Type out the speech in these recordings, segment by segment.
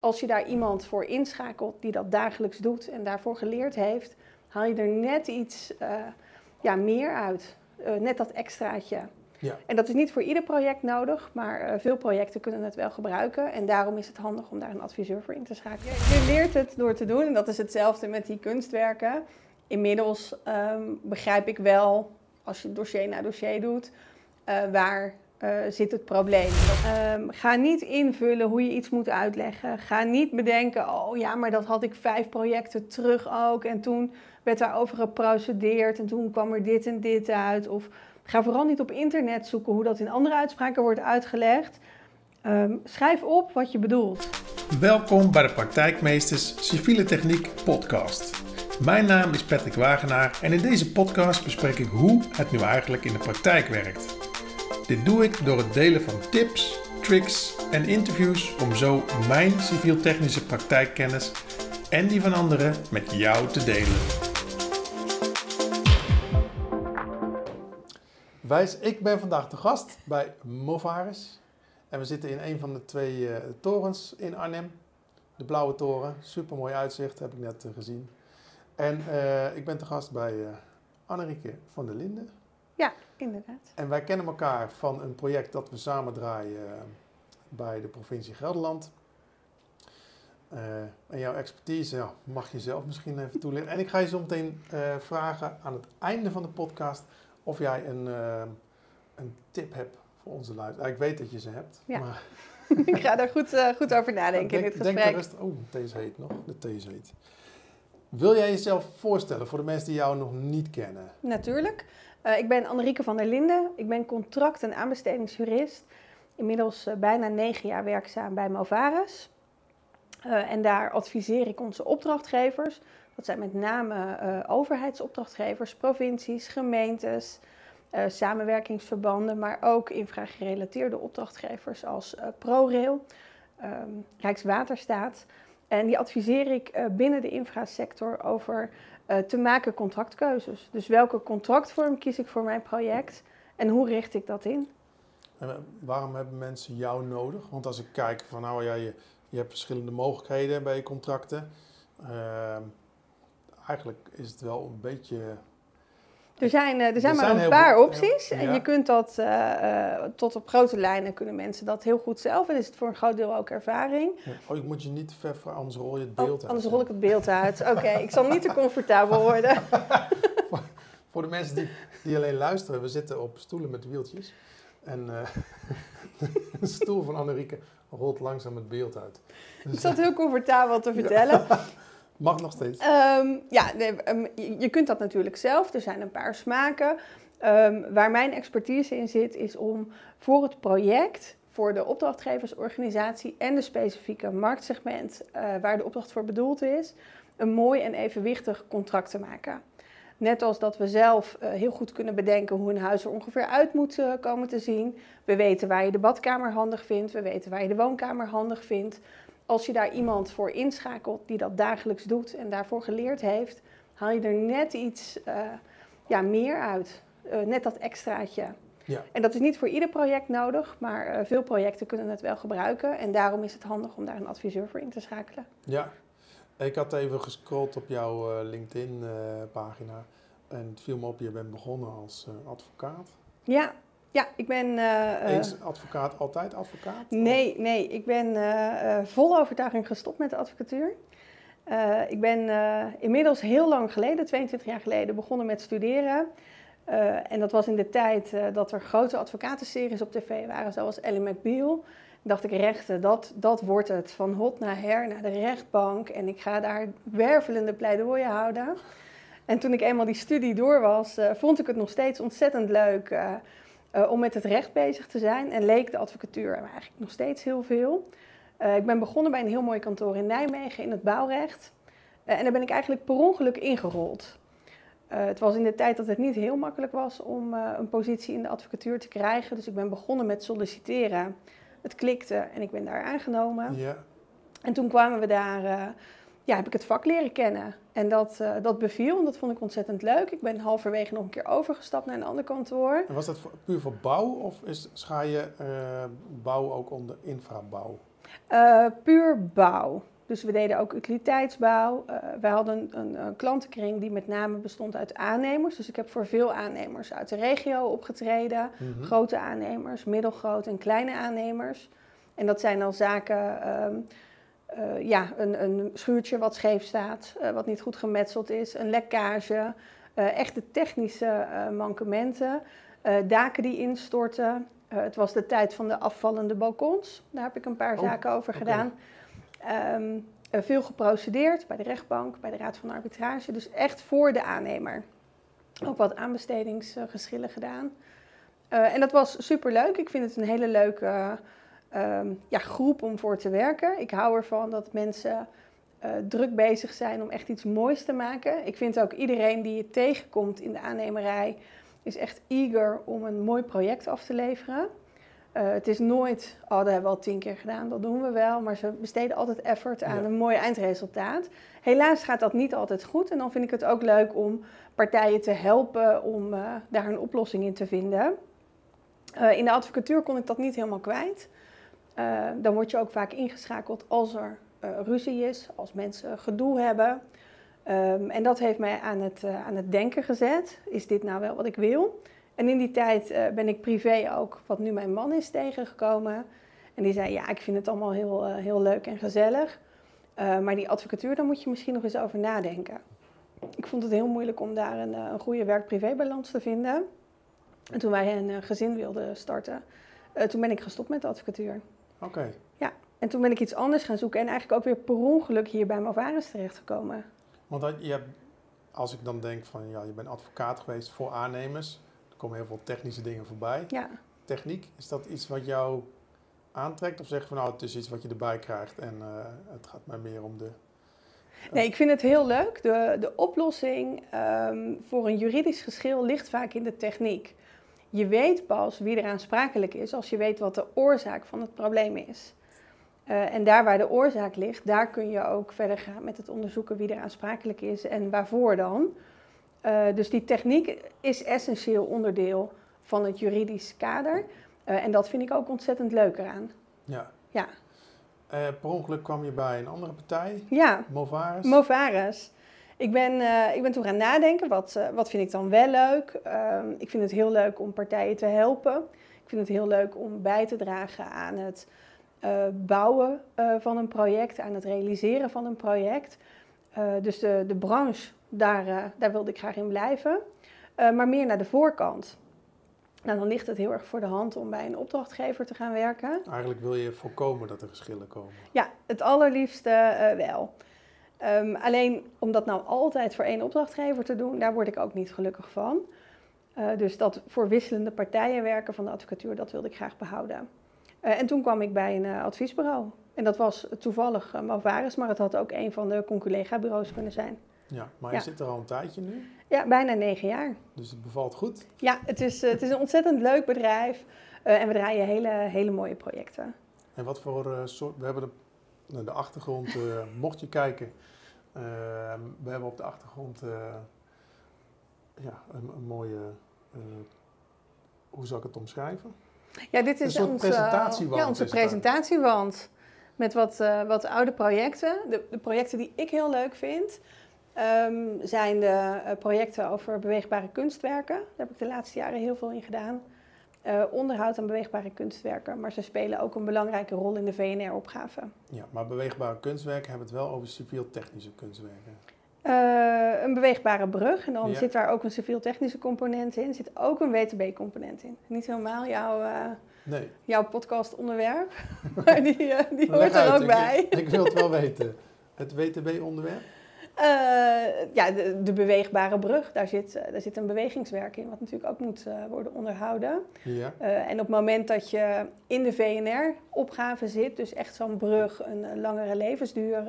Als je daar iemand voor inschakelt die dat dagelijks doet en daarvoor geleerd heeft, haal je er net iets uh, ja, meer uit. Uh, net dat extraatje. Ja. En dat is niet voor ieder project nodig, maar uh, veel projecten kunnen het wel gebruiken. En daarom is het handig om daar een adviseur voor in te schakelen. Je leert het door te doen en dat is hetzelfde met die kunstwerken. Inmiddels um, begrijp ik wel, als je dossier na dossier doet, waar uh, zit het probleem. Um, ga niet invullen hoe je iets moet uitleggen. Ga niet bedenken, oh ja, maar dat had ik vijf projecten terug ook. En toen werd daarover geprocedeerd en toen kwam er dit en dit uit. Of ga vooral niet op internet zoeken hoe dat in andere uitspraken wordt uitgelegd. Um, schrijf op wat je bedoelt. Welkom bij de Praktijkmeesters Civiele Techniek podcast. Mijn naam is Patrick Wagenaar en in deze podcast bespreek ik hoe het nu eigenlijk in de praktijk werkt. Dit doe ik door het delen van tips, tricks en interviews om zo mijn civiel-technische praktijkkennis en die van anderen met jou te delen. Wijs, ik ben vandaag de gast bij Movaris. En we zitten in een van de twee uh, torens in Arnhem. De Blauwe Toren, super mooi uitzicht, heb ik net uh, gezien. En uh, ik ben te gast bij Annerieke van der Linden. Ja, inderdaad. En wij kennen elkaar van een project dat we samen draaien eh, bij de provincie Gelderland. Uh, en jouw expertise ja, mag je zelf misschien even toelichten. En ik ga je zo meteen uh, vragen aan het einde van de podcast of jij een, een tip hebt voor onze luisteraars. Ik weet dat je ze hebt. Ja. Maar ik ga daar goed, goed over nadenken denk, in dit gesprek. Denk oh, de thee is heet nog. De thee is heet. Wil jij jezelf voorstellen voor de mensen die jou nog niet kennen? Natuurlijk. Uh, ik ben Annerieke van der Linden. Ik ben contract- en aanbestedingsjurist. Inmiddels uh, bijna negen jaar werkzaam bij Movares. Uh, en daar adviseer ik onze opdrachtgevers. Dat zijn met name overheidsopdrachtgevers, provincies, gemeentes, samenwerkingsverbanden, maar ook infragerelateerde opdrachtgevers als ProRail, um, Rijkswaterstaat. En die adviseer ik binnen de infrasector over te maken contractkeuzes. Dus welke contractvorm kies ik voor mijn project en hoe richt ik dat in? En waarom hebben mensen jou nodig? Want als ik kijk van nou ja, je, hebt verschillende mogelijkheden bij je contracten. Uh, eigenlijk is het wel een beetje er zijn, eh, er zijn maar een paar opties. En je kunt dat uh, tot op grote lijnen kunnen mensen dat heel goed zelf. En is het voor een groot deel ook ervaring. Ja. Oh, ik moet je niet te ver anders rol je het beeld oh, uit. Anders rol ik het beeld uit. Oké, ik zal niet te comfortabel worden. voor, voor, de mensen die, die alleen luisteren, we zitten op stoelen met wieltjes. En uh, de stoel van Annerieke rolt langzaam het beeld uit. Dus, ik zat heel comfortabel te vertellen. Mag nog steeds. Um, ja, um, je kunt dat natuurlijk zelf. Er zijn een paar smaken. Um, waar mijn expertise in zit, is om voor het project, voor de opdrachtgeversorganisatie en de specifieke marktsegment uh, waar de opdracht voor bedoeld is, een mooi en evenwichtig contract te maken. Net als dat we zelf uh, heel goed kunnen bedenken hoe een huis er ongeveer uit moet uh, komen te zien. We weten waar je de badkamer handig vindt, we weten waar je de woonkamer handig vindt als je daar iemand voor inschakelt die dat dagelijks doet en daarvoor geleerd heeft, haal je er net iets uh, ja, meer uit. Uh, net dat extraatje. Ja. En dat is niet voor ieder project nodig, maar uh, veel projecten kunnen het wel gebruiken. En daarom is het handig om daar een adviseur voor in te schakelen. Ja, ik had even gescrolld op jouw LinkedIn-pagina. en het viel me op, je bent begonnen als advocaat. Ja, ja, ik ben... Uh, Eens advocaat, altijd advocaat? Nee, nee. Ik ben uh, vol overtuiging gestopt met de advocatuur. ik ben inmiddels heel lang geleden, 22 jaar geleden, begonnen met studeren. en dat was in de tijd dat er grote advocatenseries op tv waren, zoals Ellie McBeal. dacht ik, rechten, dat, dat wordt het. Van hot naar her, naar de rechtbank. En ik ga daar wervelende pleidooien houden. En toen ik eenmaal die studie door was, vond ik het nog steeds ontzettend leuk uh, om met het recht bezig te zijn. En leek de advocatuur eigenlijk nog steeds heel veel. Uh, ik ben begonnen bij een heel mooi kantoor in Nijmegen in het bouwrecht. Uh, en daar ben ik eigenlijk per ongeluk ingerold. het was in de tijd dat het niet heel makkelijk was om een positie in de advocatuur te krijgen. Dus ik ben begonnen met solliciteren. Het klikte en ik ben daar aangenomen. Ja. En toen kwamen we daar ja, heb ik het vak leren kennen. En dat, uh, dat beviel en dat vond ik ontzettend leuk. Ik ben halverwege nog een keer overgestapt naar een ander kantoor. En was dat voor, puur voor bouw of is, schaar je uh, bouw ook onder infrabouw? Uh, puur bouw. Dus we deden ook utiliteitsbouw. We hadden een, een, klantenkring die met name bestond uit aannemers. Dus ik heb voor veel aannemers uit de regio opgetreden. Mhm. Grote aannemers, middelgrote en kleine aannemers. En dat zijn dan zaken, ehm, uh, ja, een, een, schuurtje wat scheef staat, wat niet goed gemetseld is, een lekkage. echte technische mankementen. daken die instorten. het was de tijd van de afvallende balkons. Daar heb ik een paar oh, zaken over gedaan. Um, veel geprocedeerd bij de rechtbank, bij de Raad van Arbitrage. Dus echt voor de aannemer. Ook wat aanbestedingsgeschillen gedaan. En dat was superleuk. Ik vind het een hele leuke uh, ja, groep om voor te werken. Ik hou ervan dat mensen uh, druk bezig zijn om echt iets moois te maken. Ik vind ook iedereen die je tegenkomt in de aannemerij... is echt eager om een mooi project af te leveren. Uh, het is nooit, oh, dat hebben we al tien keer gedaan, dat doen we wel. Maar ze besteden altijd effort aan een mooi eindresultaat. Helaas gaat dat niet altijd goed. En dan vind ik het ook leuk om partijen te helpen om uh, daar een oplossing in te vinden. Uh, in de advocatuur kon ik dat niet helemaal kwijt. Dan word je ook vaak ingeschakeld als er ruzie is, als mensen gedoe hebben. Um, en dat heeft mij aan het, aan het denken gezet. Is dit nou wel wat ik wil? En in die tijd ben ik privé ook, wat nu mijn man is, tegengekomen. En die zei, ja, ik vind het allemaal heel, heel leuk en gezellig. Maar die advocatuur, daar moet je misschien nog eens over nadenken. Ik vond het heel moeilijk om daar een, een goede werk-privé-balans te vinden. En toen wij een gezin wilden starten, toen ben ik gestopt met de advocatuur. Oké. Ja, en toen ben ik iets anders gaan zoeken en eigenlijk ook weer per ongeluk hier bij Movaris terechtgekomen. Want dat, je hebt, als ik dan denk van, ja, je bent advocaat geweest voor aannemers komen heel veel technische dingen voorbij. Ja. Techniek, is dat iets wat jou aantrekt? Of zeg je van nou, het is iets wat je erbij krijgt en uh, het gaat mij meer om de... Uh... Nee, ik vind het heel leuk. De, de oplossing um, voor een juridisch geschil ligt vaak in de techniek. Je weet pas wie er aansprakelijk is als je weet wat de oorzaak van het probleem is. Uh, en daar waar de oorzaak ligt, daar kun je ook verder gaan met het onderzoeken wie er aansprakelijk is en waarvoor dan. Uh, dus die techniek is essentieel onderdeel van het juridisch kader. Uh, en dat vind ik ook ontzettend leuk eraan. Ja. ja. Per ongeluk kwam je bij een andere partij. Ja. Movares. Movares. Ik ben, ik ben toen gaan nadenken, wat, wat vind ik dan wel leuk? Ehm, ik vind het heel leuk om partijen te helpen. Ik vind het heel leuk om bij te dragen aan het bouwen van een project, aan het realiseren van een project. dus de, de branche daar, daar wilde ik graag in blijven. Maar meer naar de voorkant. Nou, dan ligt het heel erg voor de hand om bij een opdrachtgever te gaan werken. Eigenlijk wil je voorkomen dat er geschillen komen. Ja, het allerliefste wel. Um, alleen om dat nou altijd voor één opdrachtgever te doen, daar word ik ook niet gelukkig van. dus dat voor wisselende partijen werken van de advocatuur, dat wilde ik graag behouden. en toen kwam ik bij een adviesbureau. En dat was toevallig uh, Malvaris, maar het had ook een van de conculega-bureaus kunnen zijn. Ja, maar je zit er al een tijdje nu? Ja, bijna negen jaar. Dus het bevalt goed? Ja, het is, het is een ontzettend leuk bedrijf en we draaien hele, hele mooie projecten. En wat voor soort, we hebben de, de achtergrond, uh, mocht je kijken, we hebben op de achtergrond ja, een, een mooie, hoe zou ik het omschrijven? Ja, dit is onze presentatiewand. Ja, onze presentatiewand. Met wat, wat oude projecten. De, de projecten die ik heel leuk vind, um, zijn de projecten over beweegbare kunstwerken. Daar heb ik de laatste jaren heel veel in gedaan. Uh, onderhoud aan beweegbare kunstwerken, maar ze spelen ook een belangrijke rol in de VNR-opgave. Ja, maar beweegbare kunstwerken hebben het wel over civiel-technische kunstwerken. Uh, een beweegbare brug en dan ja. zit daar ook een civiel-technische component in. Zit ook een WTB-component in. Niet helemaal jouw, uh, nee. jouw podcast-onderwerp, maar die, die hoort er ook ik, bij. Ik wil het wel weten. Het WTB-onderwerp? Uh, ja, de, de, beweegbare brug, daar zit, uh, daar zit een bewegingswerk in, wat natuurlijk ook moet uh, worden onderhouden. Ja. en op het moment dat je in de VNR-opgave zit, dus echt zo'n brug een langere levensduur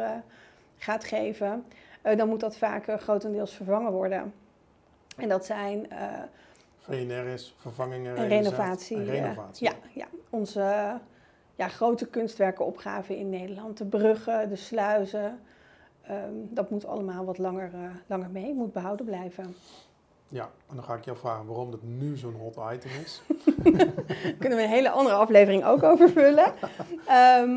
gaat geven, dan moet dat vaak grotendeels vervangen worden. En dat zijn. VNR is vervangingen en renovatie. En renovatie. ja, ja, onze ja, grote kunstwerkenopgave in Nederland. De bruggen, de sluizen. Um, dat moet allemaal wat langer, uh, langer mee, moet behouden blijven. Ja, en dan ga ik jou vragen waarom dat nu zo'n hot item is. Kunnen we een hele andere aflevering ook over vullen. Ehm,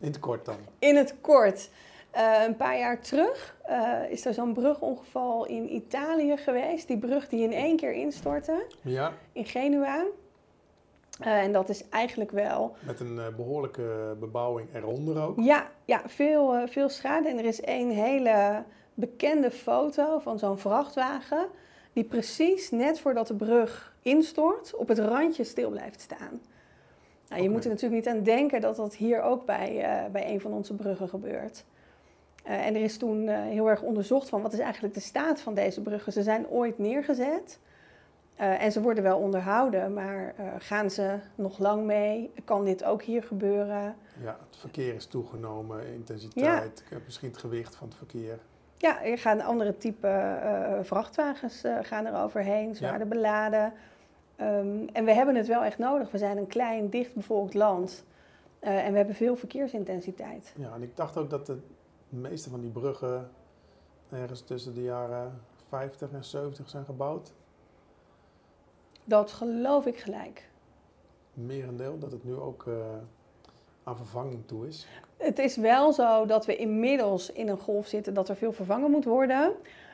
In het kort dan. in het kort. eh, een paar jaar terug eh, is er zo'n brugongeval in Italië geweest. Die brug die in één keer instortte Ja, in Genua. Eh, en dat is eigenlijk wel met een eh, behoorlijke bebouwing eronder ook. Ja, ja veel, eh, veel schade. En er is één hele bekende foto van zo'n vrachtwagen. Die precies net voordat de brug instort op het randje stil blijft staan. Nou, je moet er natuurlijk niet aan denken dat dat hier ook bij, bij een van onze bruggen gebeurt. En er is toen heel erg onderzocht van wat is eigenlijk de staat van deze bruggen. Ze zijn ooit neergezet eh, en ze worden wel onderhouden, maar eh, gaan ze nog lang mee? Kan dit ook hier gebeuren? Ja, het verkeer is toegenomen, intensiteit, eh, misschien het gewicht van het verkeer. Ja, er gaan andere type eh, vrachtwagens gaan er overheen, zwaarder beladen. Ehm, en we hebben het wel echt nodig. We zijn een klein, dichtbevolkt land. En we hebben veel verkeersintensiteit. Ja, en ik dacht ook dat de meeste van die bruggen ergens tussen de jaren 50 en 70 zijn gebouwd. Dat geloof ik gelijk. Merendeel, dat het nu ook eh, aan vervanging toe is. Het is wel zo dat we inmiddels in een golf zitten dat er veel vervangen moet worden.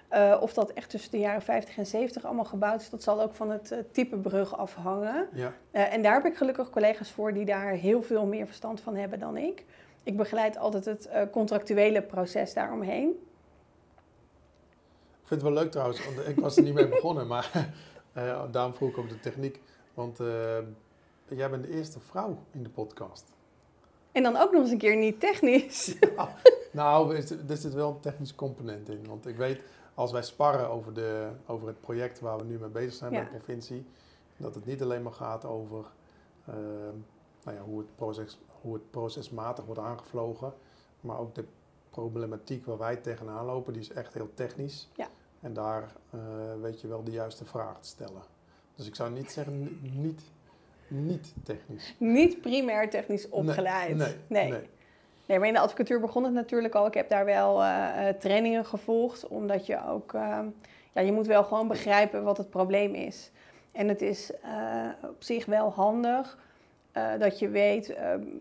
Eh, of dat echt tussen de jaren 50 en 70 allemaal gebouwd is, dat zal ook van het eh, type brug afhangen. Ja, en daar heb ik gelukkig collega's voor die daar heel veel meer verstand van hebben dan ik. Ik begeleid altijd het contractuele proces daaromheen. ik vind het wel leuk trouwens, want ik was er niet mee begonnen, maar eh, daarom vroeg ik ook de techniek. Want eh, jij bent de eerste vrouw in de podcast. En dan ook nog eens een keer niet technisch. Nou, er zit- er zit wel een technische component in. Want ik weet, als wij sparren over, de, over het project waar we nu mee bezig zijn bij Ja. de provincie, dat het niet alleen maar gaat over eh, nou ja, hoe, het proces, hoe het procesmatig wordt aangevlogen, maar ook de problematiek waar wij tegenaan lopen, die is echt heel technisch. Ja. En daar eh, weet je wel de juiste vraag te stellen. Dus ik zou niet zeggen ni- niet, niet technisch. niet primair technisch opgeleid. Nee, nee. nee. Nee, maar in de advocatuur begon het natuurlijk al. Ik heb daar wel eh, eh, trainingen gevolgd, omdat je ook, ja, je moet wel gewoon begrijpen wat het probleem is. En het is op zich wel handig dat je weet,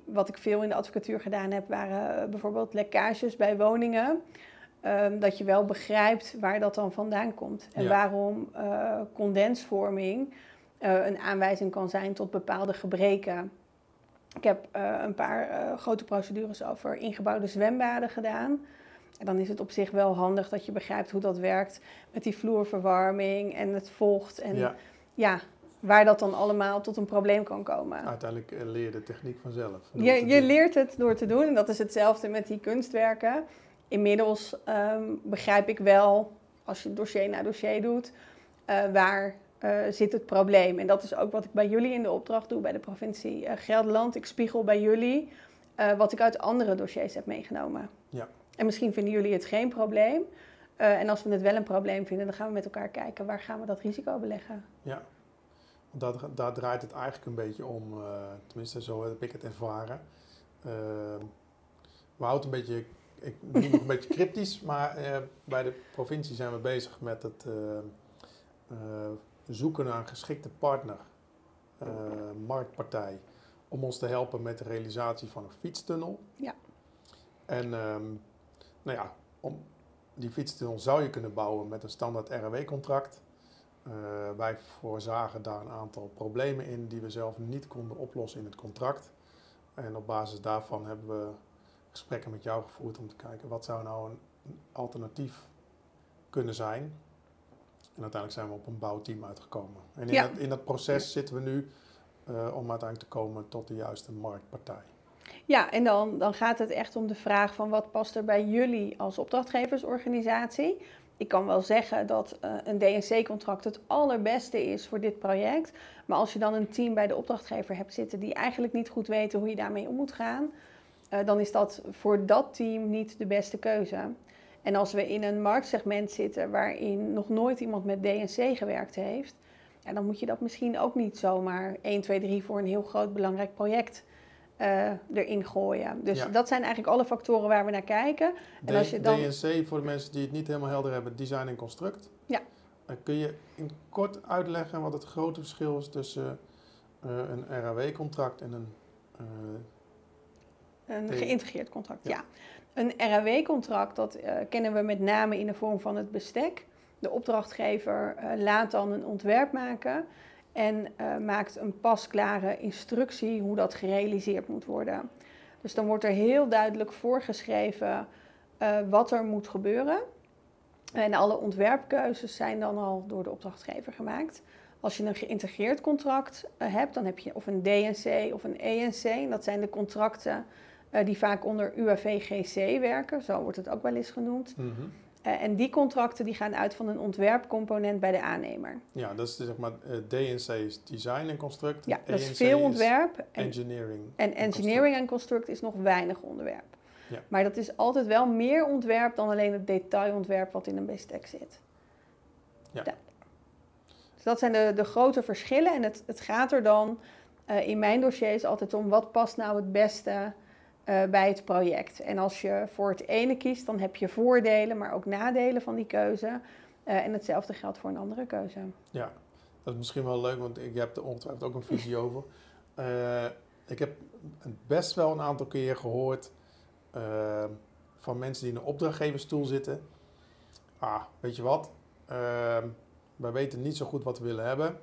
wat ik veel in de advocatuur gedaan heb, waren bijvoorbeeld lekkages bij woningen. Ehm, dat je wel begrijpt waar dat dan vandaan komt. En Ja. waarom eh, condensvorming eh, een aanwijzing kan zijn tot bepaalde gebreken. Ik heb eh, een paar grote procedures over ingebouwde zwembaden gedaan. En dan is het op zich wel handig dat je begrijpt hoe dat werkt met die vloerverwarming en het vocht. En ja, Ja, waar dat dan allemaal tot een probleem kan komen. uiteindelijk leer je de techniek vanzelf. Je, je leert het door te doen en dat is hetzelfde met die kunstwerken. Inmiddels ehm, begrijp ik wel, als je dossier na dossier doet, eh, waar eh, zit het probleem. En dat is ook wat ik bij jullie in de opdracht doe bij de provincie eh, Gelderland. Ik spiegel bij jullie wat ik uit andere dossiers heb meegenomen. Ja. En misschien vinden jullie het geen probleem. En als we het wel een probleem vinden, dan gaan we met elkaar kijken waar gaan we dat risico beleggen. Ja, daar, daar draait het eigenlijk een beetje om, tenminste zo heb ik het ervaren. Uh, we houden een beetje, ik noem het een beetje cryptisch, maar eh, bij de provincie zijn we bezig met het eh, eh, zoeken naar een geschikte partner, marktpartij, om ons te helpen met de realisatie van een fietstunnel. Ja. En ehm, nou ja, om die fietstunnel zou je kunnen bouwen met een standaard RW-contract. Wij voorzagen daar een aantal problemen in die we zelf niet konden oplossen in het contract. En op basis daarvan hebben we gesprekken met jou gevoerd om te kijken wat zou nou een alternatief kunnen zijn. En uiteindelijk zijn we op een bouwteam uitgekomen. En in, Ja. dat, in dat proces zitten we nu uh, om uiteindelijk te komen tot de juiste marktpartij. Ja, en dan, dan gaat het echt om de vraag van wat past er bij jullie als opdrachtgeversorganisatie. Ik kan wel zeggen dat uh, een DNC-contract het allerbeste is voor dit project. Maar als je dan een team bij de opdrachtgever hebt zitten die eigenlijk niet goed weten hoe je daarmee om moet gaan, uh, dan is dat voor dat team niet de beste keuze. En als we in een marktsegment zitten waarin nog nooit iemand met DNC gewerkt heeft, ja, dan moet je dat misschien ook niet zomaar 1, 2, 3 voor een heel groot belangrijk project uh, erin gooien. Dus Ja. dat zijn eigenlijk alle factoren waar we naar kijken. En als je dan... DNC, voor de mensen die het niet helemaal helder hebben, design en construct. Ja. Eh, kun je in kort uitleggen wat het grote verschil is tussen eh, een RAW-contract en een... Een geïntegreerd contract, Ja. ja. Een RAW-contract, dat eh, kennen we met name in de vorm van het bestek. De opdrachtgever eh, laat dan een ontwerp maken en eh, maakt een pasklare instructie hoe dat gerealiseerd moet worden. Dus dan wordt er heel duidelijk voorgeschreven wat er moet gebeuren. En alle ontwerpkeuzes zijn dan al door de opdrachtgever gemaakt. Als je een geïntegreerd contract hebt, dan heb je of een DNC of een ENC. En dat zijn de contracten eh, die vaak onder UAV-GC werken, zo wordt het ook wel eens genoemd. mhm. Eh, en die contracten die gaan uit van een ontwerpcomponent bij de aannemer. Ja, dat is zeg maar eh, DNC is design en construct. Ja, dat is veel ontwerp. En, engineering. en engineering en construct is nog weinig onderwerp. Ja. Maar dat is altijd wel meer ontwerp dan alleen het detailontwerp wat in een bestek zit. Ja. Dus dat zijn de, de grote verschillen. En het, het gaat er dan in mijn dossiers altijd om wat past nou het beste eh, bij het project. En als je voor het ene kiest, dan heb je voordelen, maar ook nadelen van die keuze. Eh, en hetzelfde geldt voor een andere keuze. Ja, dat is misschien wel leuk, want ik heb er ongetwijfeld ook een visie over. Eh, ik heb best wel een aantal keer gehoord eh, van mensen die in een opdrachtgeversstoel zitten. Ah, weet je wat? Eh, wij weten niet zo goed wat we willen hebben.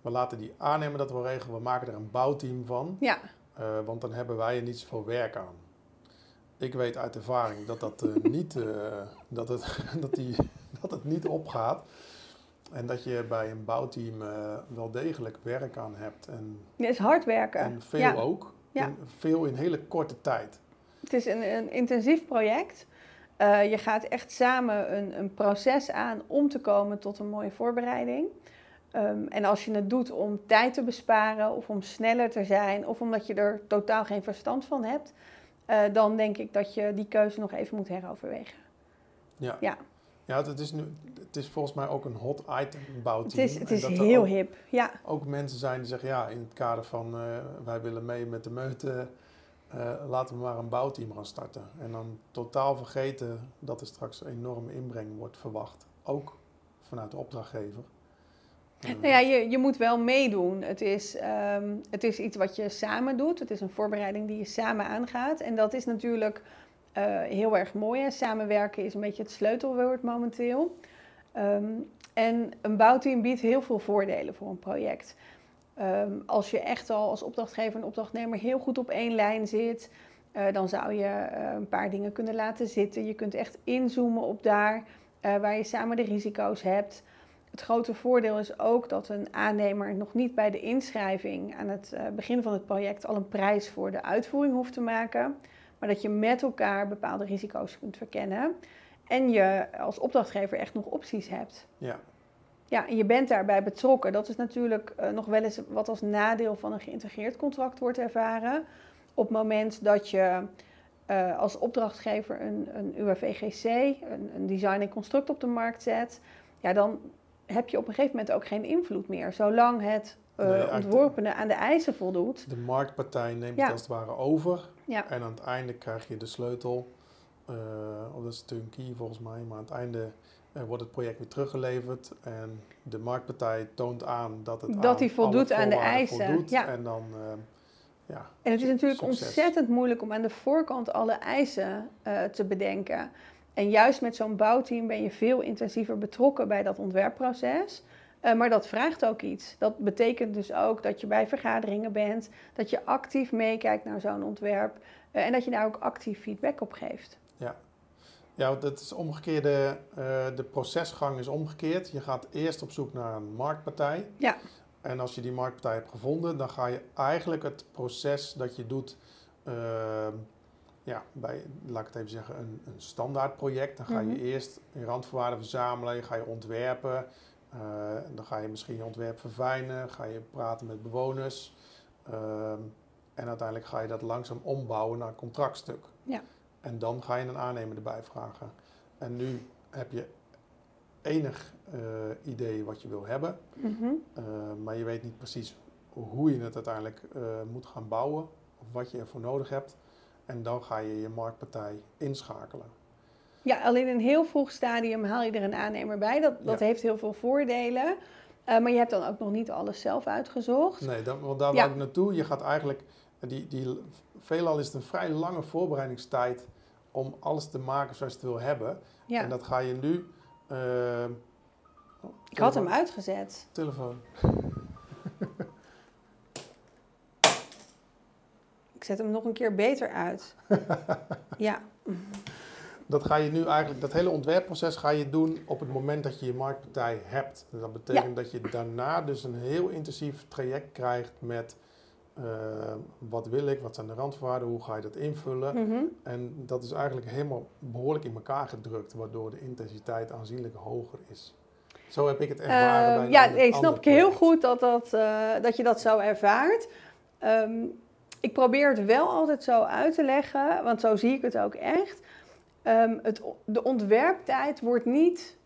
We laten die aannemer dat wel regelen. We maken er een bouwteam van. Ja, Eh, want dan hebben wij er niet zoveel werk aan. Ik weet uit ervaring dat, dat, eh, niet, eh, dat, het, dat, die, dat het niet opgaat. En dat je bij een bouwteam wel degelijk werk aan hebt. En, het is hard werken. en veel ja. ook. Ja. In- veel in hele korte tijd. Het is een, een intensief project. Je gaat echt samen een, een proces aan om te komen tot een mooie voorbereiding. Ehm, en als je het doet om tijd te besparen of om sneller te zijn of omdat je er totaal geen verstand van hebt, eh, dan denk ik dat je die keuze nog even moet heroverwegen. Ja. Ja. Ja, het is, nu, het is volgens mij ook een hot item, een Het bouwteam. is, het is heel ook, hip. Ja, ook mensen zijn die zeggen, ja, in het kader van eh, wij willen mee met de meute, eh, laten we maar een bouwteam gaan starten. En dan totaal vergeten dat er straks een enorme inbreng wordt verwacht. Ook vanuit de opdrachtgever. Nou ja, je, je moet wel meedoen. Het is, ehm, het is iets wat je samen doet. Het is een voorbereiding die je samen aangaat. En dat is natuurlijk eh, heel erg mooi. Hè? Samenwerken is een beetje het sleutelwoord momenteel. Ehm, en een bouwteam biedt heel veel voordelen voor een project. Ehm, als je echt al als opdrachtgever en opdrachtnemer heel goed op één lijn zit, eh, dan zou je eh, een paar dingen kunnen laten zitten. Je kunt echt inzoomen op daar waar je samen de risico's hebt. Het grote voordeel is ook dat een aannemer nog niet bij de inschrijving aan het eh, begin van het project al een prijs voor de uitvoering hoeft te maken, maar dat je met elkaar bepaalde risico's kunt verkennen en je als opdrachtgever echt nog opties hebt. ja, Ja, en je bent daarbij betrokken. Dat is natuurlijk eh, nog wel eens wat als nadeel van een geïntegreerd contract wordt ervaren. Op het moment dat je eh, als opdrachtgever een, een UAVGC, een, een design en construct op de markt zet, ja, dan heb je op een gegeven moment ook geen invloed meer. Zolang het Nee, eigenlijk- ontworpene aan de eisen voldoet. de marktpartij neemt Ja. het als het ware over. Ja. En aan het einde krijg je de sleutel. eh of dat is turnkey volgens mij. Maar aan het einde eh, wordt het project weer teruggeleverd. En de marktpartij toont aan dat het Dat aan die voldoet aan de eisen, voldoet. ja. En dan, ja, En het is natuurlijk Succes. ontzettend moeilijk om aan de voorkant alle eisen te bedenken. En juist met zo'n bouwteam ben je veel intensiever betrokken bij dat ontwerpproces. Eh, maar dat vraagt ook iets. Dat betekent dus ook dat je bij vergaderingen bent, dat je actief meekijkt naar zo'n ontwerp eh, en dat je daar ook actief feedback op geeft. Ja, want dat is omgekeerde. eh, de procesgang is omgekeerd. Je gaat eerst op zoek naar een marktpartij. Ja. En als je die marktpartij hebt gevonden, dan ga je eigenlijk het proces dat je doet. Ja, bij, laat ik het even zeggen, een, een standaard project. Dan ga je Mhm. eerst je randvoorwaarden verzamelen, ga je ontwerpen. eh, dan ga je misschien je ontwerp verfijnen, ga je praten met bewoners. ehm, en uiteindelijk ga je dat langzaam ombouwen naar een contractstuk. Ja. En dan ga je een aannemer erbij vragen. En nu heb je enig eh, idee wat je wil hebben, Mhm. eh, maar je weet niet precies hoe je het uiteindelijk moet gaan bouwen of wat je ervoor nodig hebt. En dan ga je je marktpartij inschakelen. Ja, al in een heel vroeg stadium haal je er een aannemer bij. Dat, dat heeft heel veel voordelen. Uh, maar je hebt dan ook nog niet alles zelf uitgezocht. Nee, dat, want daar ja. ik naartoe. Je gaat eigenlijk, die, die, veelal is het een vrij lange voorbereidingstijd om alles te maken zoals je het wil hebben. Ja. En dat ga je nu... Uh, ik had hem uitgezet. Telefoon. Ik zet hem nog een keer beter uit. ja. Dat ga je nu eigenlijk, dat hele ontwerpproces ga je doen op het moment dat je je marktpartij hebt. dat betekent dat je daarna dus een heel intensief traject krijgt met uh, wat wil ik, wat zijn de randvoorwaarden, hoe ga je dat invullen. Mhm. En dat is eigenlijk helemaal behoorlijk in elkaar gedrukt, waardoor de intensiteit aanzienlijk hoger is. Zo heb ik het ervaren uh, bij Ja, ik snap ik heel goed dat, dat, uh, dat je dat zo ervaart. Um, ik probeer het wel altijd zo uit te leggen, want zo zie ik het ook echt. Um, het, de ontwerptijd wordt niet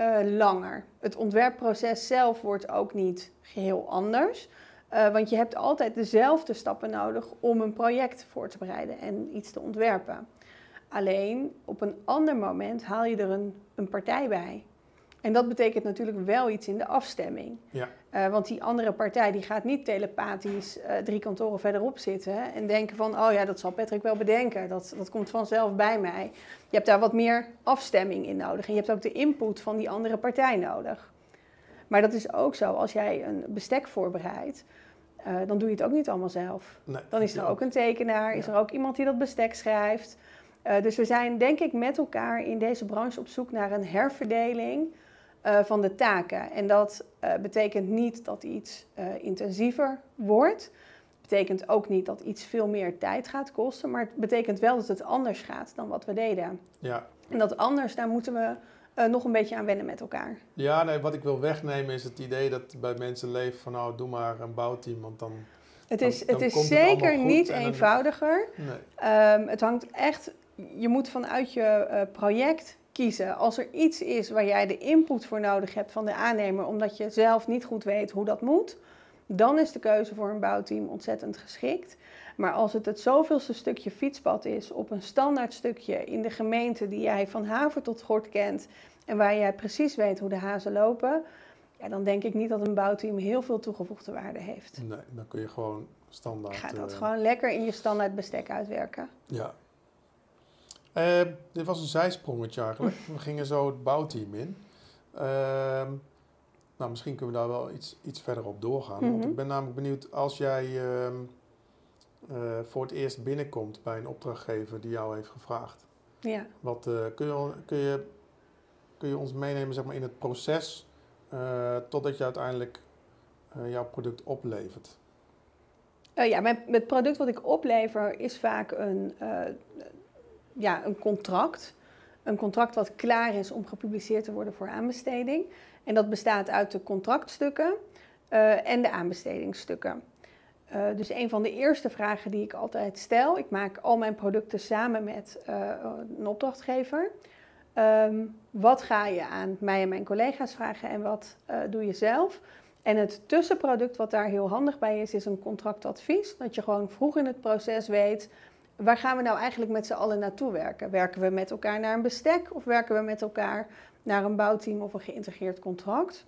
uh, langer. Het ontwerpproces zelf wordt ook niet geheel anders. Uh, want je hebt altijd dezelfde stappen nodig om een project voor te bereiden en iets te ontwerpen. Alleen op een ander moment haal je er een, een partij bij. En dat betekent natuurlijk wel iets in de afstemming. Ja. Uh, want die andere partij die gaat niet telepathisch uh, drie kantoren verderop zitten en denken van, oh ja, dat zal Patrick wel bedenken. Dat, dat komt vanzelf bij mij. Je hebt daar wat meer afstemming in nodig. En je hebt ook de input van die andere partij nodig. Maar dat is ook zo, als jij een bestek voorbereidt, uh, dan doe je het ook niet allemaal zelf. Nee, dan is er ook een tekenaar, is er ook iemand die dat bestek schrijft. dus we zijn denk ik met elkaar in deze branche op zoek naar een herverdeling uh, van de taken. En dat uh, betekent niet dat iets uh, intensiever wordt. Betekent ook niet dat iets veel meer tijd gaat kosten. Maar het betekent wel dat het anders gaat dan wat we deden. Ja. En dat anders, daar moeten we nog een beetje aan wennen met elkaar. Ja, nee, wat ik wil wegnemen is het idee dat bij mensen leeft van nou, doe maar een bouwteam, want dan. Het is, het is zeker niet eenvoudiger. Nee. Um, het hangt echt, je moet vanuit je project kiezen. Als er iets is waar jij de input voor nodig hebt van de aannemer, omdat je zelf niet goed weet hoe dat moet, dan is de keuze voor een bouwteam ontzettend geschikt. Maar als het het zoveelste stukje fietspad is op een standaard stukje in de gemeente die jij van haven tot gort kent en waar jij precies weet hoe de hazen lopen, ja, dan denk ik niet dat een bouwteam heel veel toegevoegde waarde heeft. Nee, dan kun je gewoon standaard. Ga dat uh, gewoon lekker in je standaard bestek uitwerken. Ja, uh, dit was een zijsprongetje eigenlijk. We gingen zo het bouwteam in. Uh, nou, misschien kunnen we daar wel iets, iets verder op doorgaan. Want mhm. ik ben namelijk benieuwd, als jij uh, voor het eerst binnenkomt bij een opdrachtgever die jou heeft gevraagd. Ja. Wat, eh, kun, je, kun, je, kun je ons meenemen zeg maar, in het proces totdat je uiteindelijk jouw product oplevert? ja, mijn, het product wat ik oplever is vaak een ja, een contract. Een contract wat klaar is om gepubliceerd te worden voor aanbesteding. En dat bestaat uit de contractstukken uh, en de aanbestedingsstukken. Uh, dus een van de eerste vragen die ik altijd stel, ik maak al mijn producten samen met uh, een opdrachtgever. Um, wat ga je aan mij en mijn collega's vragen en wat doe je zelf? En het tussenproduct wat daar heel handig bij is, is een contractadvies. Dat je gewoon vroeg in het proces weet waar gaan we nou eigenlijk met z'n allen naartoe werken? Werken we met elkaar naar een bestek of werken we met elkaar naar een bouwteam of een geïntegreerd contract?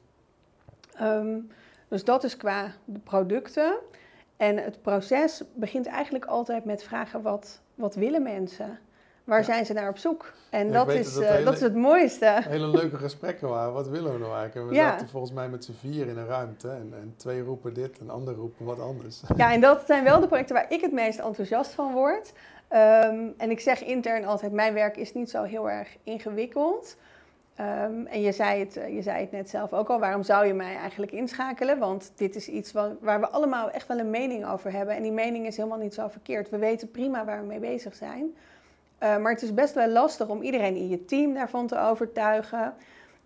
Um, dus dat is qua producten. En het proces begint eigenlijk altijd met vragen: wat, wat willen mensen? Waar zijn ze naar op zoek? En dat, is, dat, uh, dat, is het mooiste. Hele leuke gesprekken waren. Wat willen we nou eigenlijk? En we zaten volgens mij met z'n vier in een ruimte. En, en twee roepen dit en ander roepen wat anders. Ja, en dat zijn wel de projecten waar ik het meest enthousiast van word. Um, en ik zeg intern altijd, mijn werk is niet zo heel erg ingewikkeld. Um, en je zei, het, je zei het net zelf ook al, waarom zou je mij eigenlijk inschakelen? Want dit is iets waar we allemaal echt wel een mening over hebben. En die mening is helemaal niet zo verkeerd. We weten prima waar we mee bezig zijn. Uh, maar het is best wel lastig om iedereen in je team daarvan te overtuigen.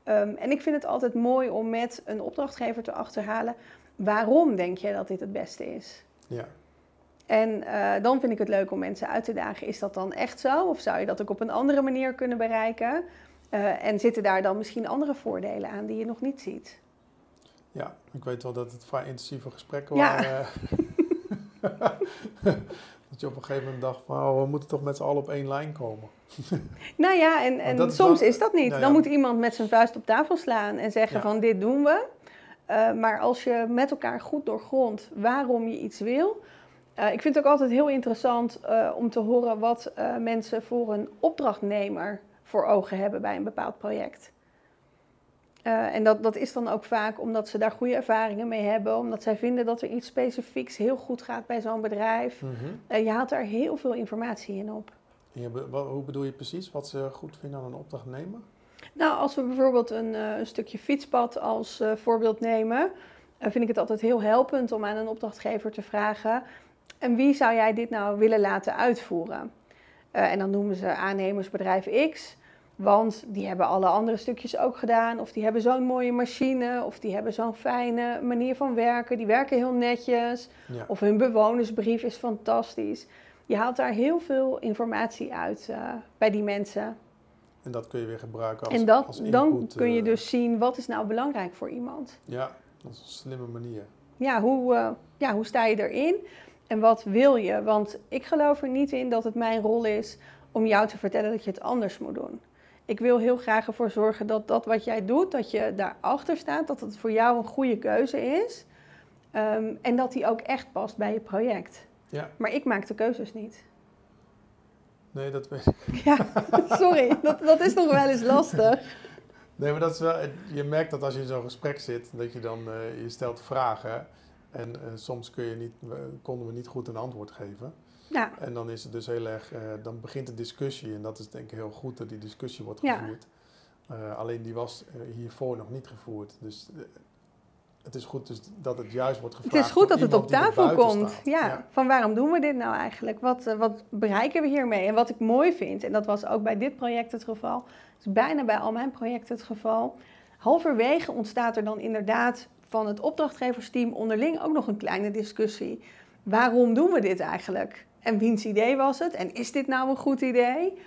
Um, en ik vind het altijd mooi om met een opdrachtgever te achterhalen. Waarom denk je dat dit het beste is? Ja. En uh, dan vind ik het leuk om mensen uit te dagen. Is dat dan echt zo? Of zou je dat ook op een andere manier kunnen bereiken? Uh, en zitten daar dan misschien andere voordelen aan die je nog niet ziet? Ja, ik weet wel dat het vrij intensieve gesprekken waren. Dat je op een gegeven moment dacht van, oh, we moeten toch met z'n allen op één lijn komen. Nou ja, en, en is soms wel- is dat niet. Nou Dan moet iemand met zijn vuist op tafel slaan en zeggen Ja. van dit doen we. Eh, maar als je met elkaar goed doorgrondt waarom je iets wil. eh, ik vind het ook altijd heel interessant eh, om te horen wat mensen voor een opdrachtnemer voor ogen hebben bij een bepaald project. Eh, en dat, dat is dan ook vaak omdat ze daar goede ervaringen mee hebben, omdat zij vinden dat er iets specifieks heel goed gaat bij zo'n bedrijf. Mhm. Eh, je haalt daar heel veel informatie in op. Ja, hoe bedoel je precies wat ze goed vinden aan een opdrachtnemer? Nou, als we bijvoorbeeld een, eh, een stukje fietspad als voorbeeld nemen, vind ik het altijd heel helpend om aan een opdrachtgever te vragen: en wie zou jij dit nou willen laten uitvoeren? En dan noemen ze aannemersbedrijf X, want die hebben alle andere stukjes ook gedaan, of die hebben zo'n mooie machine, of die hebben zo'n fijne manier van werken, die werken heel netjes, Ja. of hun bewonersbrief is fantastisch. Je haalt daar heel veel informatie uit eh, bij die mensen. En dat kun je weer gebruiken als En dat, als dan kun je eh, dus zien wat is nou belangrijk voor iemand. Ja, dat is een slimme manier. Ja, hoe, eh, ja, hoe sta je erin en wat wil je? Want ik geloof er niet in dat het mijn rol is om jou te vertellen dat je het anders moet doen. Ik wil heel graag ervoor zorgen dat dat wat jij doet, dat je daarachter staat, dat het voor jou een goede keuze is. Ehm, en dat die ook echt past bij je project. Ja, Maar ik maak de keuzes niet. nee, dat weet ik. Ja, sorry, dat, dat is nog wel eens lastig. Nee, maar dat is wel, je merkt dat als je in zo'n gesprek zit, dat je dan, eh, je stelt vragen. En eh, soms kun je niet, we- konden we niet goed een antwoord geven. Ja, En dan is het dus heel erg, eh, dan begint de discussie. En dat is denk ik heel goed dat die discussie wordt Ja. gevoerd. Eh, alleen die was eh, hiervoor nog niet gevoerd. Dus het is goed dus dat het juist wordt gevraagd. Het is goed dat het op tafel komt. staat. Ja, van waarom doen we dit nou eigenlijk? Wat, wat bereiken we hiermee? En wat ik mooi vind, en dat was ook bij dit project het geval, is bijna bij al mijn projecten het geval. Halverwege ontstaat er dan inderdaad van het opdrachtgeversteam onderling ook nog een kleine discussie. Waarom doen we dit eigenlijk? En wiens idee was het? En is dit nou een goed idee?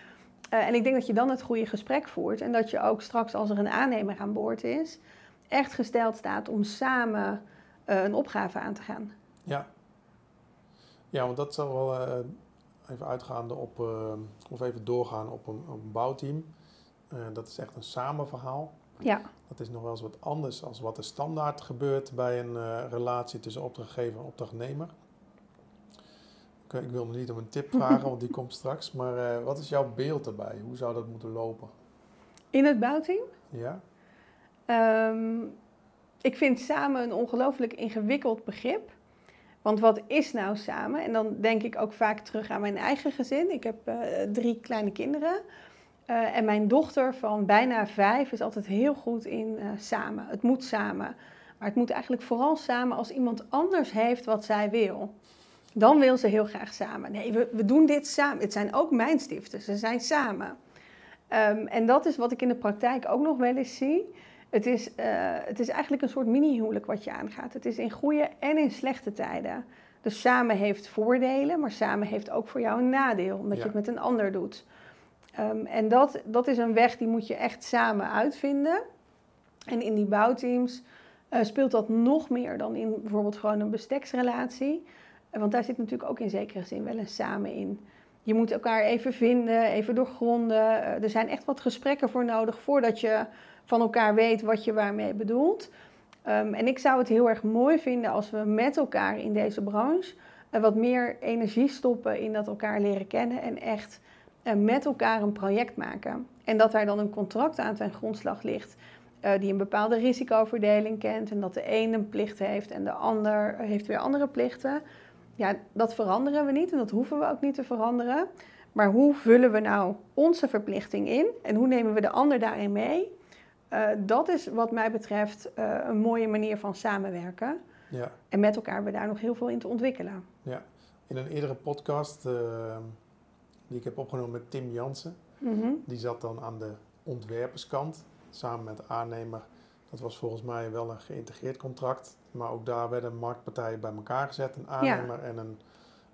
Eh, en ik denk dat je dan het goede gesprek voert en dat je ook straks als er een aannemer aan boord is, echt gesteld staat om samen eh, een opgave aan te gaan. Ja. Ja, want dat zal wel eh, even uitgaande op, of even doorgaan op een, op een bouwteam. Dat is echt een samenverhaal. Ja, Dat is nog wel eens wat anders dan wat er standaard gebeurt bij een relatie tussen opdrachtgever en opdrachtnemer. Ik, wil nog niet om een tip vragen, want die komt straks. Maar eh, wat is jouw beeld daarbij? Hoe zou dat moeten lopen? in het bouwteam. Ja? Ehm, ik vind samen een ongelooflijk ingewikkeld begrip. Want wat is nou samen? En dan denk ik ook vaak terug aan mijn eigen gezin. Ik heb eh, drie kleine kinderen. Eh, en mijn dochter van bijna vijf is altijd heel goed in samen. Het moet samen. Maar het moet eigenlijk vooral samen als iemand anders heeft wat zij wil. Dan wil ze heel graag samen. Nee, we, we doen dit samen. Het zijn ook mijn stiften. Ze zijn samen. Ehm, en dat is wat ik in de praktijk ook nog wel eens zie. Het is, eh, het is eigenlijk een soort mini-huwelijk wat je aangaat. Het is in goede en in slechte tijden. Dus samen heeft voordelen, maar samen heeft ook voor jou een nadeel, omdat Ja. je het met een ander doet. Ehm, en dat, dat is een weg die moet je echt samen uitvinden. En in die bouwteams eh, speelt dat nog meer dan in bijvoorbeeld gewoon een besteksrelatie. Want daar zit natuurlijk ook in zekere zin wel een samen in. Je moet elkaar even vinden, even doorgronden. Eh, er zijn echt wat gesprekken voor nodig voordat je van elkaar weet wat je waarmee bedoelt. Ehm, en ik zou het heel erg mooi vinden als we met elkaar in deze branche eh, wat meer energie stoppen in dat elkaar leren kennen en echt eh, met elkaar een project maken. En dat daar dan een contract aan ten grondslag ligt die een bepaalde risicoverdeling kent en dat de een een plicht heeft en de ander heeft weer andere plichten. Ja, dat veranderen we niet en dat hoeven we ook niet te veranderen. Maar hoe vullen we nou onze verplichting in en hoe nemen we de ander daarin mee? Eh, dat is wat mij betreft eh, een mooie manier van samenwerken. Ja. En met elkaar we daar nog heel veel in te ontwikkelen. In een eerdere podcast eh, die ik heb opgenomen met Tim Jansen. Mhm. Die zat dan aan de ontwerperskant samen met de aannemer. Dat was volgens mij wel een geïntegreerd contract. Maar ook daar werden marktpartijen bij elkaar gezet. Een aannemer en een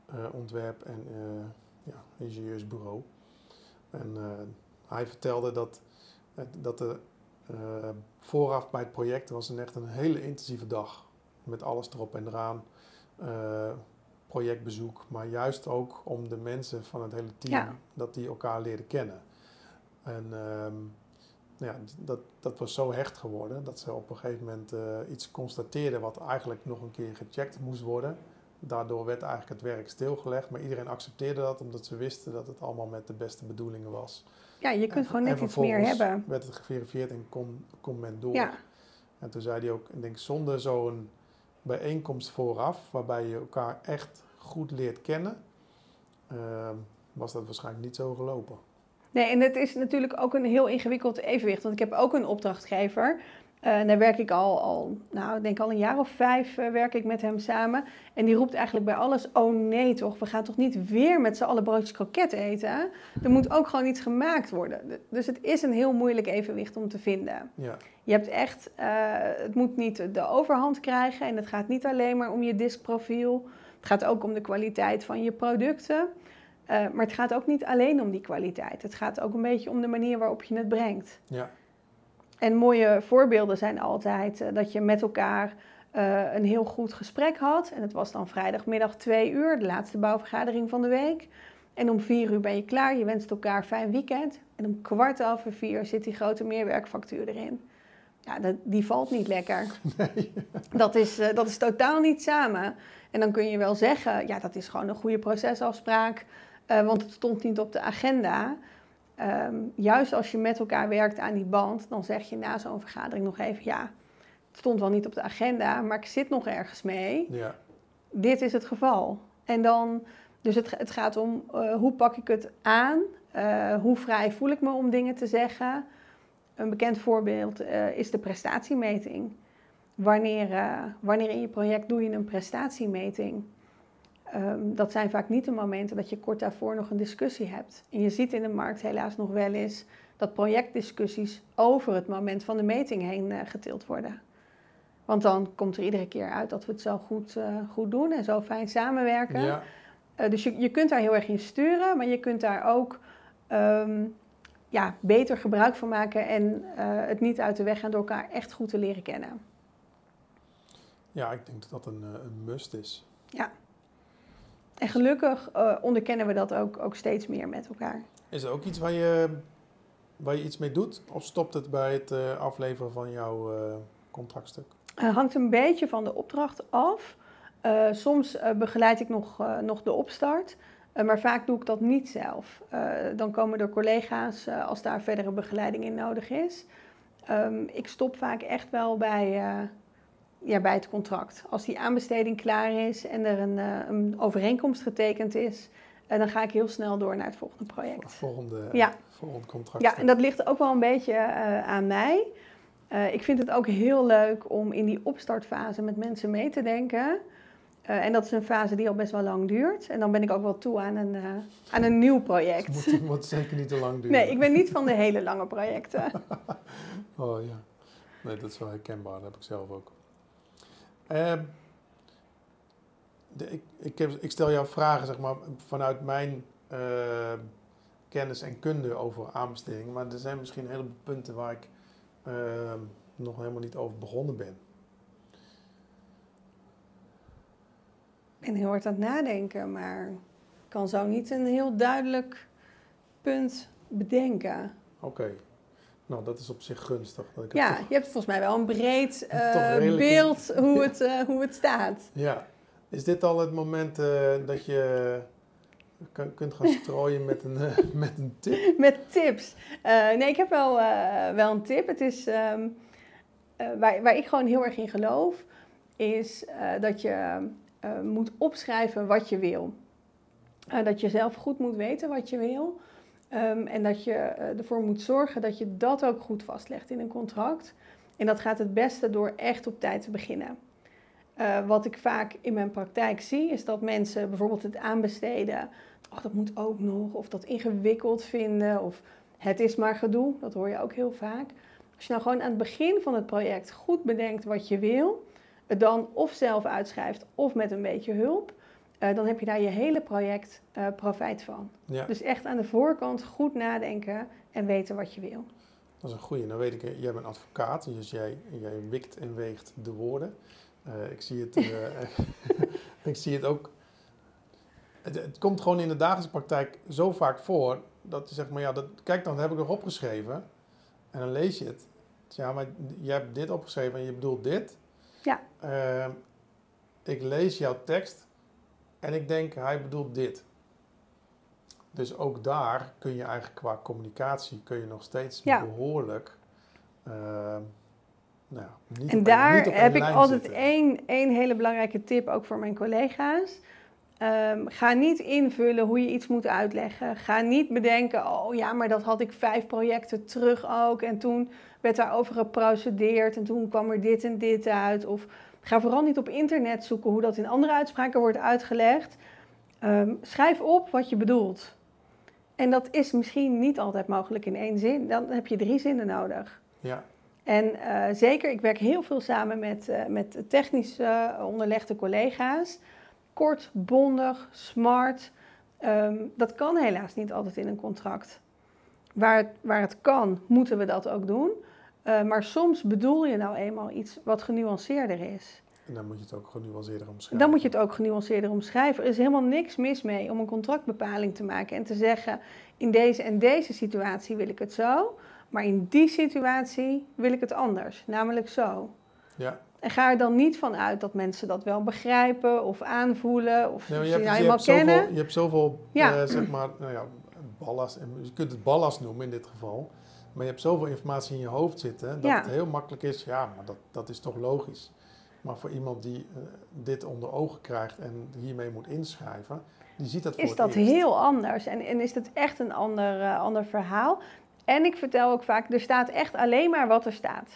eh, ontwerp- en eh, ja, ingenieursbureau. En eh, hij vertelde dat, dat er vooraf bij het project was een echt een hele intensieve dag. Met alles erop en eraan. Projectbezoek, maar juist ook om de mensen van het hele team, Ja. dat die elkaar leren kennen. En ehm, ja, dat, dat was zo hecht geworden dat ze op een gegeven moment eh, iets constateerden wat eigenlijk nog een keer gecheckt moest worden. Daardoor werd eigenlijk het werk stilgelegd, maar iedereen accepteerde dat omdat ze wisten dat het allemaal met de beste bedoelingen was. Ja, je kunt En- gewoon net iets meer hebben. werd het geverifieerd en kon, kon men door. Ja, En toen zei hij ook, ik denk zonder zo'n bijeenkomst vooraf, waarbij je elkaar echt goed leert kennen, ehm, was dat waarschijnlijk niet zo gelopen. Nee, en het is natuurlijk ook een heel ingewikkeld evenwicht. Want ik heb ook een opdrachtgever. Eh, en daar werk ik al, al, nou, ik denk al een jaar of vijf eh, werk ik met hem samen. En die roept eigenlijk bij alles, oh nee toch, we gaan toch niet weer met z'n allen broodjes kroket eten? Er moet ook gewoon iets gemaakt worden. Dus het is een heel moeilijk evenwicht om te vinden. Ja, Je hebt echt, eh, het moet niet de overhand krijgen en het gaat niet alleen maar om je diskprofiel. Het gaat ook om de kwaliteit van je producten. Eh, maar het gaat ook niet alleen om die kwaliteit. Het gaat ook een beetje om de manier waarop je het brengt. ja, En mooie voorbeelden zijn altijd eh, dat je met elkaar eh, een heel goed gesprek had. En het was dan vrijdagmiddag twee uur, de laatste bouwvergadering van de week. En om vier uur ben je klaar, je wenst elkaar fijn weekend. En om kwart over vier zit die grote meerwerkfactuur erin. Ja, dat, die valt niet lekker. Dat, is, dat is totaal niet samen. En dan kun je wel zeggen, ja, dat is gewoon een goede procesafspraak. Eh, want het stond niet op de agenda. Ehm, juist als je met elkaar werkt aan die band, dan zeg je na zo'n vergadering nog even, ja, het stond wel niet op de agenda, maar ik zit nog ergens mee. ja, Dit is het geval. En dan, dus het, het gaat om eh, hoe pak ik het aan? Eh, hoe vrij voel ik me om dingen te zeggen? Een bekend voorbeeld is de prestatiemeting. Wanneer, wanneer in je project doe je een prestatiemeting? Ehm, dat zijn vaak niet de momenten dat je kort daarvoor nog een discussie hebt. En je ziet in de markt helaas nog wel eens dat projectdiscussies over het moment van de meting heen eh, getild worden. Want dan komt er iedere keer uit dat we het zo goed, eh, goed doen en zo fijn samenwerken. ja, Eh, dus je, je kunt daar heel erg in sturen, maar je kunt daar ook ehm, ja, beter gebruik van maken en het niet uit de weg gaan door elkaar echt goed te leren kennen. ja, ik denk dat dat een, een must is. En gelukkig eh, onderkennen we dat ook, ook steeds meer met elkaar. Is er ook iets waar je, waar je iets mee doet? Of stopt het bij het eh, afleveren van jouw eh, contractstuk? Het hangt een beetje van de opdracht af. Soms begeleid ik nog, nog de opstart, maar vaak doe ik dat niet zelf. Dan komen er collega's als daar verdere begeleiding in nodig is. Ehm, ik stop vaak echt wel bij, ja, bij het contract. Als die aanbesteding klaar is en er een, eh, een overeenkomst getekend is, eh, dan ga ik heel snel door naar het volgende project. Volgende, Ja. volgende contract. Ja, en dat ligt ook wel een beetje eh, aan mij. Eh, ik vind het ook heel leuk om in die opstartfase met mensen mee te denken. Eh, en dat is een fase die al best wel lang duurt. En dan ben ik ook wel toe aan een, eh, aan een nieuw Het project. moet, moet zeker niet te lang duren. Nee, ik ben niet van de hele lange projecten. Oh ja. Nee, dat is wel herkenbaar. Dat heb ik zelf ook. Ehm, de, ik, ik, heb, ik stel jou vragen, zeg maar, vanuit mijn eh, kennis en kunde over aanbestedingen. Maar er zijn misschien een heleboel punten waar ik ehm, nog helemaal niet over begonnen ben. Ik ben heel hard aan het nadenken, maar ik kan zo niet een heel duidelijk punt bedenken. Oké. Nou, dat is op zich gunstig. Dat ik Ja, toch- je hebt volgens mij wel een breed eh, beeld hoe het, eh, hoe het staat. ja. Is dit al het moment eh, dat je kun- kunt gaan strooien met een, met een tip? Met tips. Nee, ik heb wel, wel een tip. Het is ehm, eh, waar, waar ik gewoon heel erg in geloof, is dat je moet opschrijven wat je wil. Dat je zelf goed moet weten wat je wil. Ehm, en dat je eh, ervoor moet zorgen dat je dat ook goed vastlegt in een contract. En dat gaat het beste door echt op tijd te beginnen. Eh, wat ik vaak in mijn praktijk zie, is dat mensen bijvoorbeeld het aanbesteden. Oh, dat moet ook nog. Of dat ingewikkeld vinden. Of het is maar gedoe. Dat hoor je ook heel vaak. Als je nou gewoon aan het begin van het project goed bedenkt wat je wil. Het dan of zelf uitschrijft of met een beetje hulp. Eh, dan heb je daar je hele project eh, profijt van. Ja. Dus echt aan de voorkant goed nadenken en weten wat je wil. Dat is een goeie. Nou weet ik, eh, jij bent advocaat, dus jij, jij wikt en weegt de woorden. Ik, zie het, ik zie het ook Het, het komt gewoon in de dagelijkse praktijk zo vaak voor dat je zegt, maar ja, dat, kijk dan, dat heb ik nog opgeschreven. En dan lees je het. Ja, maar je hebt dit opgeschreven en je bedoelt dit. Ja. Eh, ik lees jouw tekst en ik denk, hij bedoelt dit. Dus ook daar kun je eigenlijk qua communicatie kun je nog steeds Ja. behoorlijk. eh, nou, niet En op daar niet op één heb ik altijd zitten. één, één hele belangrijke tip ook voor mijn collega's. Ehm, ga niet invullen hoe je iets moet uitleggen. Ga niet bedenken, oh ja, maar dat had ik vijf projecten terug ook. En toen werd daarover geprocedeerd en toen kwam er dit en dit uit. Of ga vooral niet op internet zoeken hoe dat in andere uitspraken wordt uitgelegd. Ehm, schrijf op wat je bedoelt. En dat is misschien niet altijd mogelijk in één zin. Dan heb je drie zinnen nodig. Ja, En eh, zeker, ik werk heel veel samen met, eh, met technisch eh, onderlegde collega's. Kort, bondig, smart. Ehm, dat kan helaas niet altijd in een contract. Waar waar het kan, moeten we dat ook doen. Eh, maar soms bedoel je nou eenmaal iets wat genuanceerder is. en dan moet je het ook genuanceerder omschrijven. Dan moet je het ook genuanceerder omschrijven. Er is helemaal niks mis mee om een contractbepaling te maken en te zeggen: in deze en deze situatie wil ik het zo, maar in die situatie wil ik het anders, namelijk zo. Ja, En ga er dan niet van uit dat mensen dat wel begrijpen of aanvoelen of Nee, ze je, je hebt, je, hebt zoveel, kennen. je hebt zoveel, Ja. eh, zeg maar, nou ja, ballast. Je kunt het ballast noemen in dit geval. Maar je hebt zoveel informatie in je hoofd zitten dat Ja. het heel makkelijk is. Ja, maar dat, dat is toch logisch. Maar voor iemand die eh, dit onder ogen krijgt en hiermee moet inschrijven, die ziet dat voor Is dat eerst. heel anders en, en is het echt een ander, eh, ander verhaal. En ik vertel ook vaak: er staat echt alleen maar wat er staat.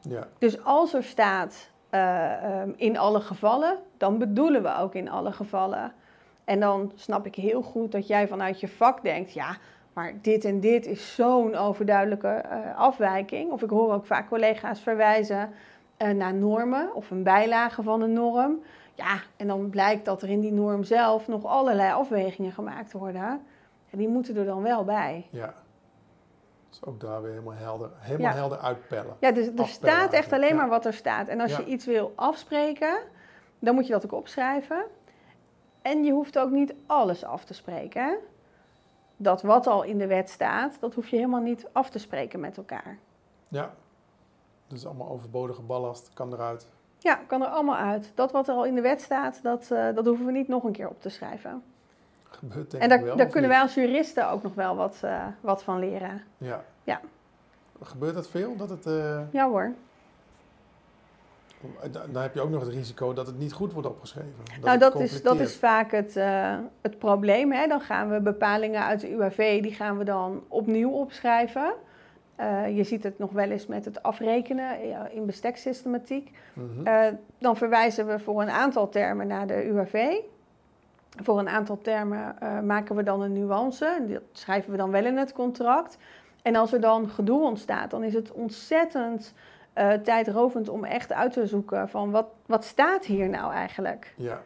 Ja, Dus als er staat eh, ehm, in alle gevallen, dan bedoelen we ook in alle gevallen. En dan snap ik heel goed dat jij vanuit je vak denkt, ja, maar dit en dit is zo'n overduidelijke eh, afwijking. Of ik hoor ook vaak collega's verwijzen eh, naar normen of een bijlage van een norm. Ja, en dan blijkt dat er in die norm zelf nog allerlei afwegingen gemaakt worden. En die moeten er dan wel bij. ja. Dus ook daar weer helemaal helder, helemaal Ja. helder uitpellen. Ja, dus er Afpellen staat echt alleen ja. maar wat er staat. En als Ja. je iets wil afspreken, dan moet je dat ook opschrijven. En je hoeft ook niet alles af te spreken. Dat wat al in de wet staat, dat hoef je helemaal niet af te spreken met elkaar. Ja. Dus allemaal overbodige ballast kan eruit. Ja, kan er allemaal uit. Dat wat er al in de wet staat, dat, eh, dat hoeven we niet nog een keer op te schrijven. Gebeurt denk en ik daar, wel, daar kunnen wij als juristen ook nog wel wat, eh, wat van leren. Ja. Ja. Gebeurt dat veel? Dat het, eh, Ja hoor. Dan heb je ook nog het risico dat het niet goed wordt opgeschreven. nou, het dat is, dat is vaak het, eh, het probleem. Hè? Dan gaan we bepalingen uit de UAV, die gaan we dan opnieuw opschrijven. Eh, je ziet het nog wel eens met het afrekenen in besteksystematiek. Mhm. Eh, dan verwijzen we voor een aantal termen naar de UAV. Voor een aantal termen maken we dan een nuance. Dat schrijven we dan wel in het contract. En als er dan gedoe ontstaat, dan is het ontzettend eh, tijdrovend om echt uit te zoeken van wat, wat staat hier nou eigenlijk? Ja,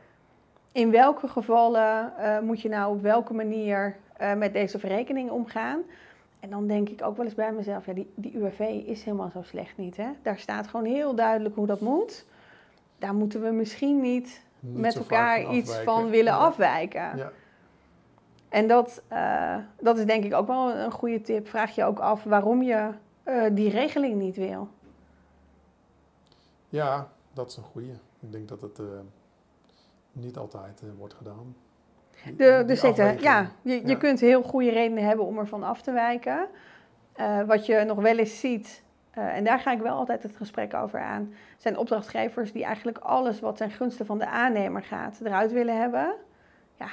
In welke gevallen eh, moet je nou op welke manier eh, met deze verrekening omgaan? En dan denk ik ook wel eens bij mezelf, ja, die, die UWV is helemaal zo slecht niet. Hè? Daar staat gewoon heel duidelijk hoe dat moet. Daar moeten we misschien niet, niet met elkaar van iets van willen Ja. afwijken. Ja. En dat, dat is denk ik ook wel een goede tip. Vraag je ook af waarom je die regeling niet wil. Ja, dat is een goeie. Ik denk dat het eh, niet altijd eh, wordt gedaan. Die- De, er zitten, ja, je, je Ja. kunt heel goede redenen hebben om ervan af te wijken. Eh, wat je nog wel eens ziet, en daar ga ik wel altijd het gesprek over aan, zijn opdrachtgevers die eigenlijk alles wat ten gunste van de aannemer gaat eruit willen hebben. Ja,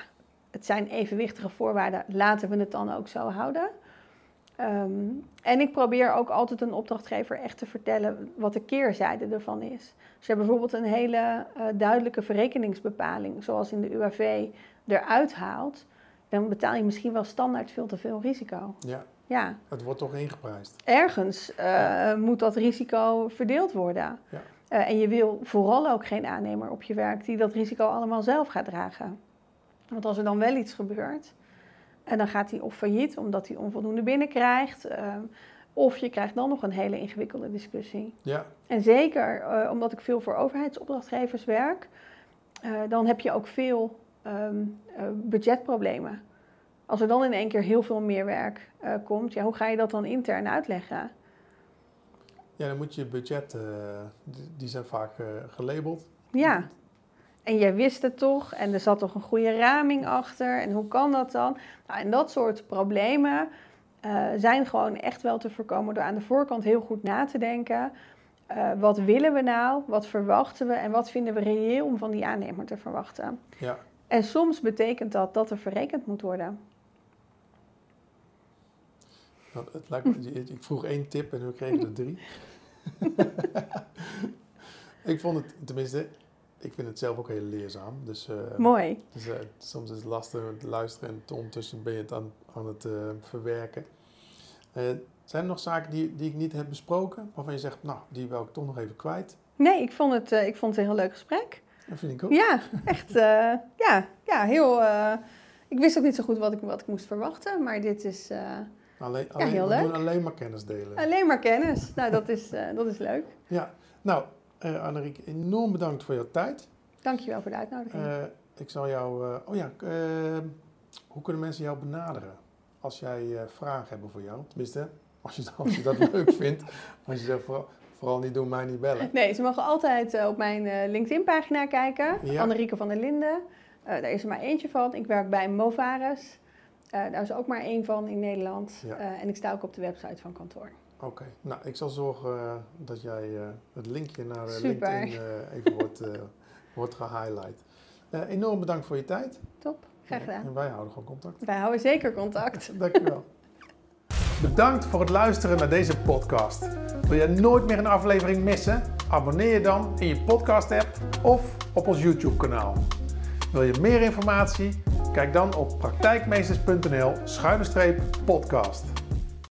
het zijn evenwichtige voorwaarden, laten we het dan ook zo houden. Ehm, en ik probeer ook altijd een opdrachtgever echt te vertellen wat de keerzijde ervan is. Als je bijvoorbeeld een hele eh, duidelijke verrekeningsbepaling, zoals in de UAV, eruit haalt, dan betaal je misschien wel standaard veel te veel risico. Ja, Ja, het wordt toch ingeprijsd. ergens eh, moet dat risico verdeeld worden. Ja. Eh, en je wil vooral ook geen aannemer op je werk die dat risico allemaal zelf gaat dragen. Want als er dan wel iets gebeurt, en dan gaat hij of failliet omdat hij onvoldoende binnenkrijgt, eh, of je krijgt dan nog een hele ingewikkelde discussie. Ja, En zeker eh, omdat ik veel voor overheidsopdrachtgevers werk, eh, dan heb je ook veel ehm, eh, budgetproblemen. Als er dan in één keer heel veel meer werk komt, ja, hoe ga je dat dan intern uitleggen? Ja, dan moet je budget, die, zijn vaak gelabeld. Ja, en jij wist het toch en er zat toch een goede raming achter en hoe kan dat dan? Nou, en dat soort problemen uh, zijn gewoon echt wel te voorkomen door aan de voorkant heel goed na te denken. wat willen we nou? Wat verwachten we? En wat vinden we reëel om van die aannemer te verwachten? Ja. En soms betekent dat dat er verrekend moet worden. Nou, het lijkt me, ik vroeg één tip en we kregen er drie. ik vond het, tenminste, ik vind het zelf ook heel leerzaam. Dus, uh, Mooi. Dus, uh, soms is het lastig te luisteren en ondertussen ben je het aan, aan het uh, verwerken. zijn er nog zaken die, die ik niet heb besproken, waarvan je zegt, nou, die wil ik toch nog even kwijt? Nee, ik vond het, ik vond het een heel leuk gesprek. Dat vind ik ook. Ja, echt, ja, ja, heel... ik wist ook niet zo goed wat ik, wat ik moest verwachten, maar dit is... Alleen, alleen, ja, heel leuk. alleen maar kennis delen. Alleen maar kennis. Nou, dat is, dat is leuk. Ja, nou, uh, Anneriek, enorm bedankt voor jouw tijd. Dankjewel voor de uitnodiging. Uh, ik zal jou... oh ja, hoe kunnen mensen jou benaderen? Als jij vragen hebben voor jou. Tenminste, als je, als je dat leuk vindt. Als je zegt, vooral, vooral niet doen, mij niet bellen. Nee, ze mogen altijd op mijn LinkedIn-pagina kijken. Ja. Annerieke van der Linden. daar is er maar eentje van. Ik werk bij Movares. Daar is ook maar één van in Nederland. Ja. En ik sta ook op de website van kantoor. Oké, okay. nou ik zal zorgen uh, dat jij het linkje naar LinkedIn even wordt, wordt gehighlight. enorm bedankt voor je tijd. Top, graag gedaan. En wij houden gewoon contact. Wij houden zeker contact. Dankjewel. Bedankt voor het luisteren naar deze podcast. Wil je nooit meer een aflevering missen? Abonneer je dan in je podcast app of op ons YouTube kanaal. Wil je meer informatie? Kijk dan op praktijkmeesters.nl-podcast.